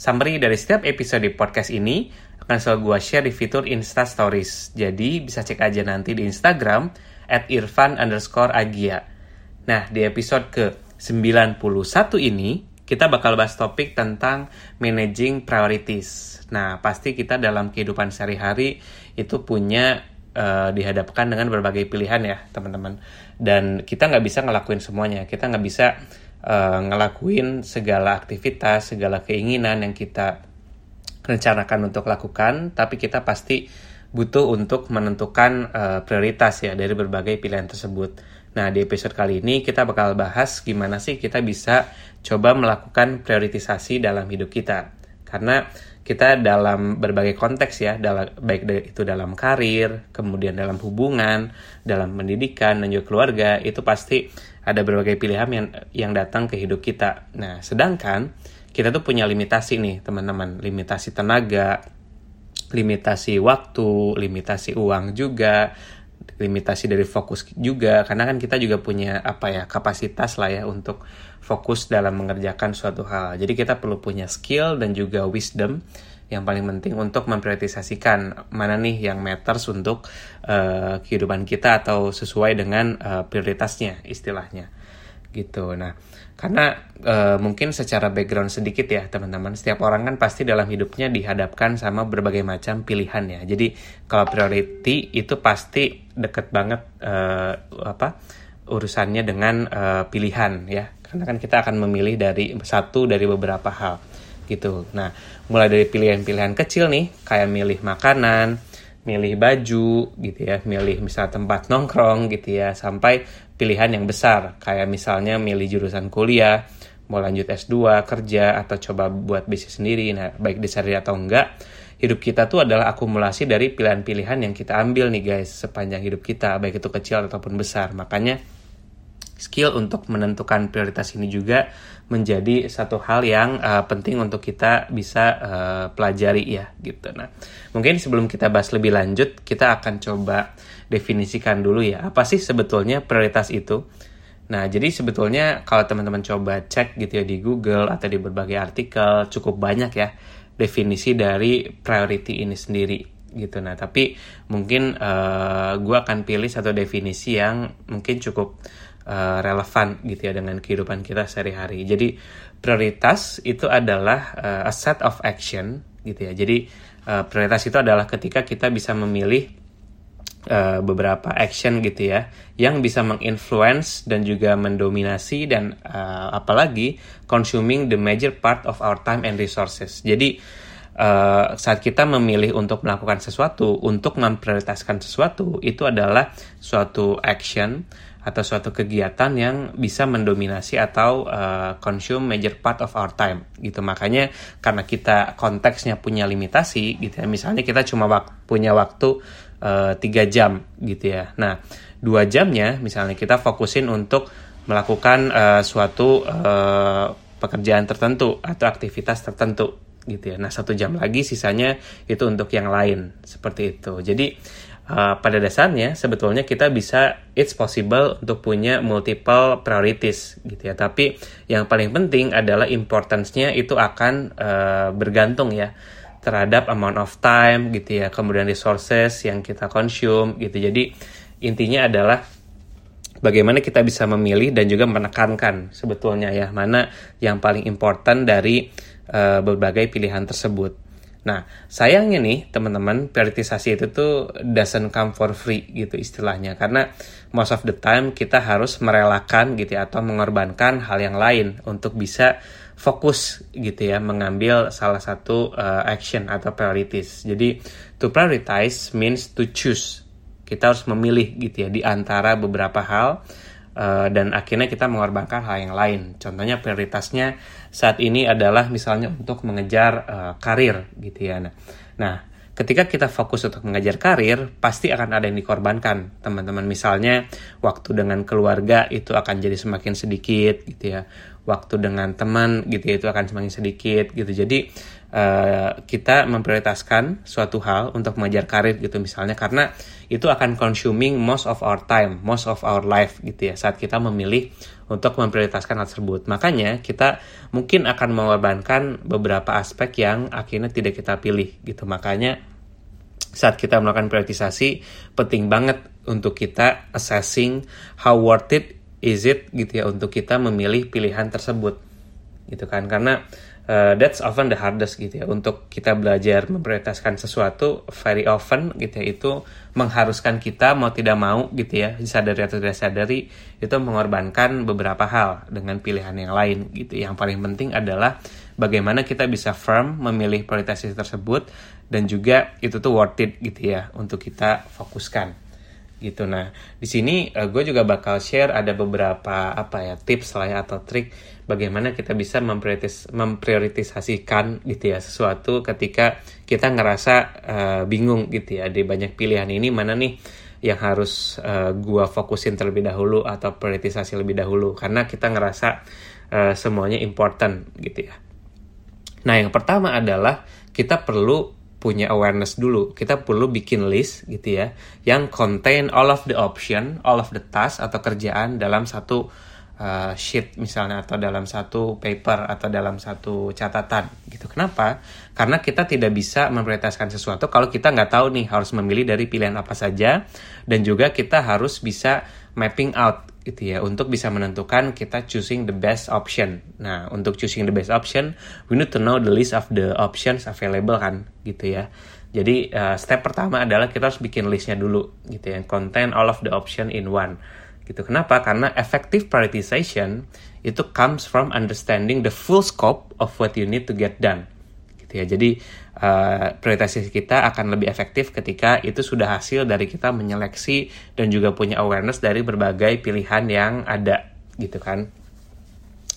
Summary dari setiap episode podcast ini akan selalu gue share di fitur Insta Stories. Jadi bisa cek aja nanti di Instagram at irfan underscore agia. Nah, di episode ke-91 ini, kita bakal bahas topik tentang managing priorities. Nah, pasti kita dalam kehidupan sehari-hari itu punya uh, dihadapkan dengan berbagai pilihan ya, teman-teman. Dan kita nggak bisa ngelakuin semuanya. Kita nggak bisa uh, ngelakuin segala aktivitas, segala keinginan yang kita rencanakan untuk lakukan, tapi kita pasti butuh untuk menentukan uh, prioritas ya dari berbagai pilihan tersebut. Nah, di episode kali ini kita bakal bahas gimana sih kita bisa coba melakukan prioritisasi dalam hidup kita. Karena kita dalam berbagai konteks ya, dalam, baik itu dalam karir, kemudian dalam hubungan, dalam pendidikan dan juga keluarga, itu pasti ada berbagai pilihan yang yang datang ke hidup kita. Nah, sedangkan kita tuh punya limitasi nih, teman-teman, limitasi tenaga, limitasi waktu, limitasi uang juga, limitasi dari fokus juga karena kan kita juga punya apa ya kapasitas lah ya untuk fokus dalam mengerjakan suatu hal. Jadi kita perlu punya skill dan juga wisdom yang paling penting untuk memprioritasasikan mana nih yang matters untuk uh, kehidupan kita atau sesuai dengan uh, prioritasnya istilahnya gitu. Nah, karena e, mungkin secara background sedikit ya teman-teman, setiap orang kan pasti dalam hidupnya dihadapkan sama berbagai macam pilihan ya. Jadi kalau priority itu pasti deket banget e, apa urusannya dengan e, pilihan ya. Karena kan kita akan memilih dari satu dari beberapa hal gitu. Nah, mulai dari pilihan-pilihan kecil nih, kayak milih makanan, milih baju gitu ya, milih misal tempat nongkrong gitu ya, sampai pilihan yang besar kayak misalnya milih jurusan kuliah, mau lanjut S2, kerja atau coba buat bisnis sendiri. Nah, baik disadari atau enggak, hidup kita tuh adalah akumulasi dari pilihan-pilihan yang kita ambil nih guys sepanjang hidup kita, baik itu kecil ataupun besar. Makanya skill untuk menentukan prioritas ini juga menjadi satu hal yang uh, penting untuk kita bisa uh, pelajari ya gitu. Nah, mungkin sebelum kita bahas lebih lanjut, kita akan coba definisikan dulu ya apa sih sebetulnya prioritas itu. Nah, jadi sebetulnya kalau teman-teman coba cek gitu ya di Google atau di berbagai artikel cukup banyak ya definisi dari priority ini sendiri gitu. Nah, tapi mungkin uh, gue akan pilih satu definisi yang mungkin cukup uh, relevan gitu ya dengan kehidupan kita sehari-hari. Jadi prioritas itu adalah uh, a set of action gitu ya. Jadi uh, prioritas itu adalah ketika kita bisa memilih uh, beberapa action gitu ya yang bisa menginfluence dan juga mendominasi dan uh, apalagi consuming the major part of our time and resources. Jadi Uh, saat kita memilih untuk melakukan sesuatu, untuk memprioritaskan sesuatu, itu adalah suatu action atau suatu kegiatan yang bisa mendominasi atau uh, consume major part of our time gitu. Makanya karena kita konteksnya punya limitasi gitu ya. Misalnya kita cuma wak punya waktu eh, tiga uh, jam gitu ya. Nah dua jamnya misalnya kita fokusin untuk melakukan uh, suatu uh, pekerjaan tertentu atau aktivitas tertentu gitu ya. Nah satu jam lagi sisanya itu untuk yang lain seperti itu. Jadi uh, pada dasarnya sebetulnya kita bisa it's possible untuk punya multiple priorities gitu ya. Tapi yang paling penting adalah importance-nya itu akan uh, bergantung ya terhadap amount of time gitu ya kemudian resources yang kita consume gitu. Jadi intinya adalah bagaimana kita bisa memilih dan juga menekankan sebetulnya ya mana yang paling important dari uh, berbagai pilihan tersebut Nah, sayangnya nih teman-teman, prioritisasi itu tuh doesn't come for free gitu istilahnya. Karena most of the time kita harus merelakan gitu ya, atau mengorbankan hal yang lain untuk bisa fokus gitu ya, mengambil salah satu uh, action atau priorities. Jadi, to prioritize means to choose. Kita harus memilih gitu ya, di antara beberapa hal Uh, dan akhirnya kita mengorbankan hal yang lain. Contohnya prioritasnya saat ini adalah misalnya untuk mengejar uh, karir gitu ya. Nah, nah ketika kita fokus untuk mengajar karir, pasti akan ada yang dikorbankan, teman-teman. Misalnya, waktu dengan keluarga itu akan jadi semakin sedikit, gitu ya. Waktu dengan teman, gitu ya, itu akan semakin sedikit, gitu. Jadi, uh, kita memprioritaskan suatu hal untuk mengajar karir, gitu, misalnya, karena itu akan consuming most of our time, most of our life, gitu ya, saat kita memilih untuk memprioritaskan hal tersebut. Makanya, kita mungkin akan mengorbankan beberapa aspek yang akhirnya tidak kita pilih, gitu. Makanya, saat kita melakukan prioritisasi penting banget untuk kita assessing how worth it is it gitu ya untuk kita memilih pilihan tersebut gitu kan karena uh, that's often the hardest gitu ya untuk kita belajar memprioritaskan sesuatu very often gitu ya itu mengharuskan kita mau tidak mau gitu ya disadari atau tidak sadari itu mengorbankan beberapa hal dengan pilihan yang lain gitu. Yang paling penting adalah bagaimana kita bisa firm memilih prioritas tersebut dan juga itu tuh worth it gitu ya untuk kita fokuskan gitu. Nah di sini uh, gue juga bakal share ada beberapa apa ya tips lah ya atau trik bagaimana kita bisa memprioritis memprioritisasikan gitu ya sesuatu ketika kita ngerasa uh, bingung gitu ya di banyak pilihan ini mana nih yang harus uh, gua fokusin terlebih dahulu atau prioritisasi lebih dahulu karena kita ngerasa uh, semuanya important gitu ya. Nah, yang pertama adalah kita perlu punya awareness dulu. Kita perlu bikin list gitu ya, yang contain all of the option, all of the task atau kerjaan dalam satu uh, sheet misalnya atau dalam satu paper atau dalam satu catatan gitu. Kenapa? Karena kita tidak bisa memprioritaskan sesuatu kalau kita nggak tahu nih harus memilih dari pilihan apa saja dan juga kita harus bisa mapping out gitu ya untuk bisa menentukan kita choosing the best option. Nah, untuk choosing the best option, we need to know the list of the options available kan gitu ya. Jadi uh, step pertama adalah kita harus bikin listnya dulu gitu ya, contain all of the option in one. Gitu. Kenapa? Karena effective prioritization itu comes from understanding the full scope of what you need to get done. Gitu ya. Jadi uh, prioritasi kita akan lebih efektif ketika itu sudah hasil dari kita menyeleksi dan juga punya awareness dari berbagai pilihan yang ada gitu kan.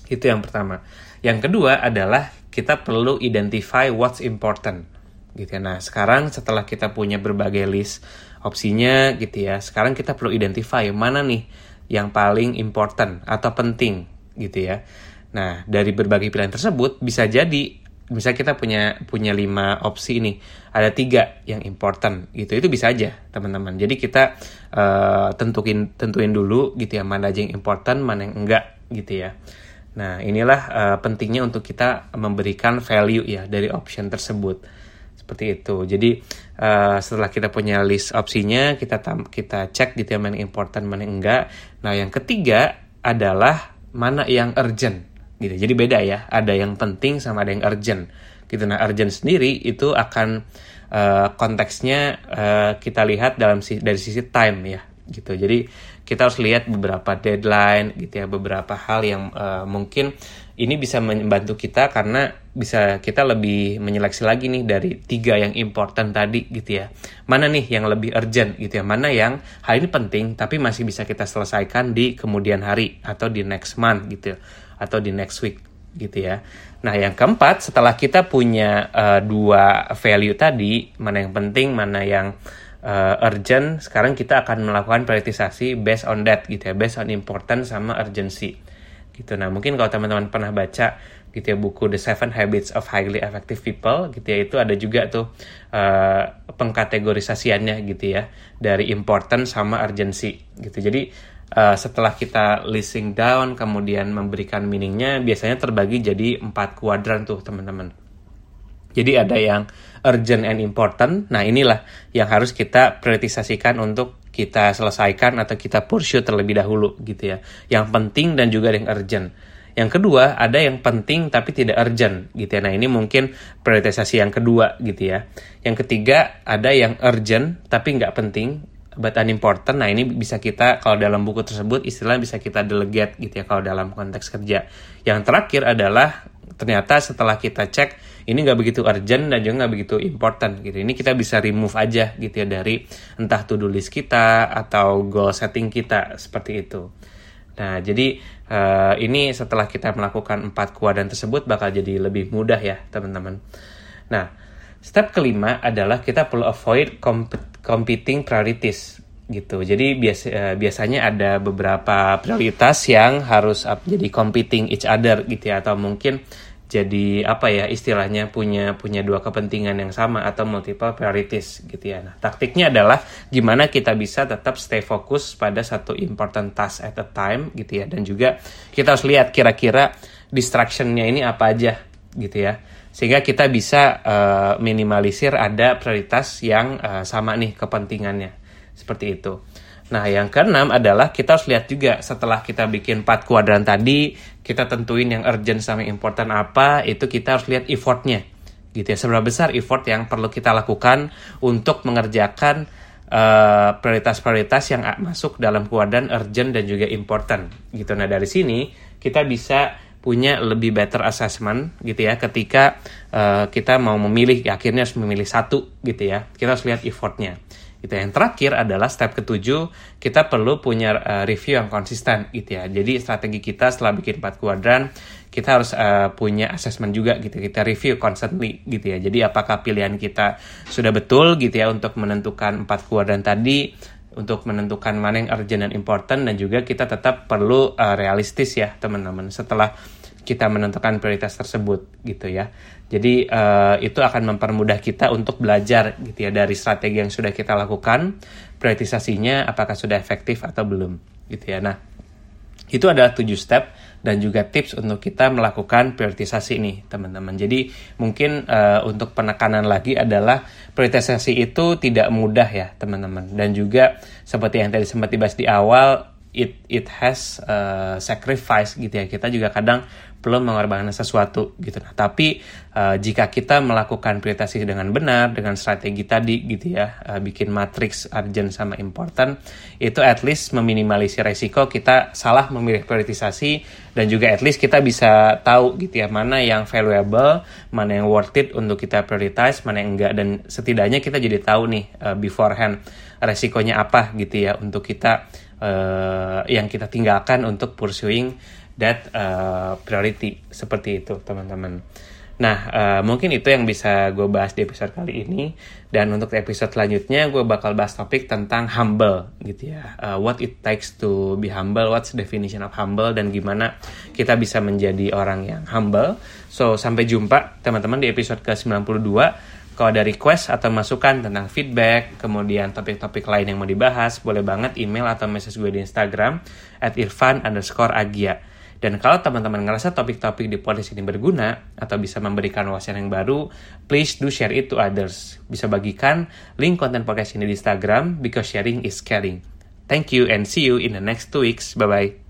Itu yang pertama. Yang kedua adalah kita perlu identify what's important. Gitu ya. Nah, sekarang setelah kita punya berbagai list opsinya gitu ya, sekarang kita perlu identify mana nih yang paling important atau penting gitu ya. Nah, dari berbagai pilihan tersebut bisa jadi misalnya kita punya punya lima opsi ini ada tiga yang important gitu itu bisa aja teman-teman jadi kita uh, tentuin tentuin dulu gitu ya mana aja yang important mana yang enggak gitu ya nah inilah uh, pentingnya untuk kita memberikan value ya dari option tersebut seperti itu jadi uh, setelah kita punya list opsinya kita tam kita cek gitu ya mana important mana enggak nah yang ketiga adalah mana yang urgent gitu. Jadi beda ya, ada yang penting sama ada yang urgent. Gitu. Nah, urgent sendiri itu akan uh, konteksnya uh, kita lihat dalam si, dari sisi time ya, gitu. Jadi kita harus lihat beberapa deadline gitu ya, beberapa hal yang uh, mungkin ini bisa membantu kita karena bisa kita lebih menyeleksi lagi nih dari tiga yang important tadi gitu ya. Mana nih yang lebih urgent gitu ya, mana yang hal ini penting tapi masih bisa kita selesaikan di kemudian hari atau di next month gitu. Ya atau di next week gitu ya. Nah, yang keempat, setelah kita punya uh, dua value tadi, mana yang penting, mana yang uh, urgent, sekarang kita akan melakukan prioritisasi based on that gitu ya, based on important sama urgency. Gitu. Nah, mungkin kalau teman-teman pernah baca gitu ya buku The Seven Habits of Highly Effective People gitu ya, itu ada juga tuh uh, pengkategorisasiannya gitu ya, dari important sama urgency gitu. Jadi uh, setelah kita listing down kemudian memberikan meaningnya biasanya terbagi jadi empat kuadran tuh teman-teman jadi ada yang urgent and important nah inilah yang harus kita prioritisasikan untuk kita selesaikan atau kita pursue terlebih dahulu gitu ya yang penting dan juga yang urgent yang kedua, ada yang penting tapi tidak urgent gitu ya. Nah, ini mungkin prioritisasi yang kedua gitu ya. Yang ketiga, ada yang urgent tapi nggak penting but unimportant. Nah ini bisa kita kalau dalam buku tersebut istilah bisa kita delegate gitu ya kalau dalam konteks kerja. Yang terakhir adalah ternyata setelah kita cek ini nggak begitu urgent dan juga nggak begitu important gitu. Ini kita bisa remove aja gitu ya dari entah to do list kita atau goal setting kita seperti itu. Nah jadi uh, ini setelah kita melakukan empat kuadran tersebut bakal jadi lebih mudah ya teman-teman. Nah Step kelima adalah kita perlu avoid competing priorities gitu. Jadi biasa uh, biasanya ada beberapa prioritas yang harus jadi competing each other gitu ya atau mungkin jadi apa ya istilahnya punya punya dua kepentingan yang sama atau multiple priorities gitu ya. Nah, taktiknya adalah gimana kita bisa tetap stay fokus pada satu important task at a time gitu ya dan juga kita harus lihat kira-kira distractionnya ini apa aja gitu ya. Sehingga kita bisa uh, minimalisir ada prioritas yang uh, sama nih kepentingannya. Seperti itu. Nah, yang keenam adalah kita harus lihat juga setelah kita bikin empat kuadran tadi, kita tentuin yang urgent sama important apa, itu kita harus lihat effortnya. Gitu ya, seberapa besar effort yang perlu kita lakukan untuk mengerjakan uh, prioritas-prioritas yang masuk dalam kuadran urgent dan juga important. Gitu. Nah, dari sini kita bisa punya lebih better assessment gitu ya ketika uh, kita mau memilih akhirnya harus memilih satu gitu ya kita harus lihat effortnya Gitu. Yang terakhir adalah step ketujuh, kita perlu punya uh, review yang konsisten gitu ya. Jadi strategi kita setelah bikin empat kuadran, kita harus uh, punya assessment juga gitu. Kita review constantly gitu ya. Jadi apakah pilihan kita sudah betul gitu ya untuk menentukan empat kuadran tadi, untuk menentukan mana yang urgent dan important dan juga kita tetap perlu uh, realistis ya teman-teman. Setelah kita menentukan prioritas tersebut gitu ya. Jadi uh, itu akan mempermudah kita untuk belajar gitu ya dari strategi yang sudah kita lakukan, prioritisasinya apakah sudah efektif atau belum gitu ya. Nah, itu adalah tujuh step dan juga tips untuk kita melakukan prioritisasi nih teman-teman. Jadi mungkin uh, untuk penekanan lagi adalah prioritisasi itu tidak mudah ya teman-teman dan juga seperti yang tadi sempat dibahas di awal it it has uh, sacrifice gitu ya kita juga kadang perlu mengorbankan sesuatu gitu. Nah, tapi uh, jika kita melakukan prioritasi dengan benar dengan strategi tadi gitu ya, uh, bikin matriks urgent sama important, itu at least meminimalisir resiko kita salah memilih prioritisasi dan juga at least kita bisa tahu gitu ya mana yang valuable, mana yang worth it untuk kita prioritize, mana yang enggak dan setidaknya kita jadi tahu nih uh, beforehand resikonya apa gitu ya untuk kita uh, yang kita tinggalkan untuk pursuing that uh, priority seperti itu teman-teman. Nah uh, mungkin itu yang bisa gue bahas di episode kali ini dan untuk episode selanjutnya gue bakal bahas topik tentang humble gitu ya. Uh, what it takes to be humble, what's definition of humble dan gimana kita bisa menjadi orang yang humble. So sampai jumpa teman-teman di episode ke 92 kalau ada request atau masukan tentang feedback, kemudian topik-topik lain yang mau dibahas, boleh banget email atau message gue di Instagram at irfan underscore agia. Dan kalau teman-teman ngerasa topik-topik di podcast ini berguna atau bisa memberikan wawasan yang baru, please do share it to others. Bisa bagikan link konten podcast ini di Instagram because sharing is caring. Thank you and see you in the next two weeks. Bye-bye.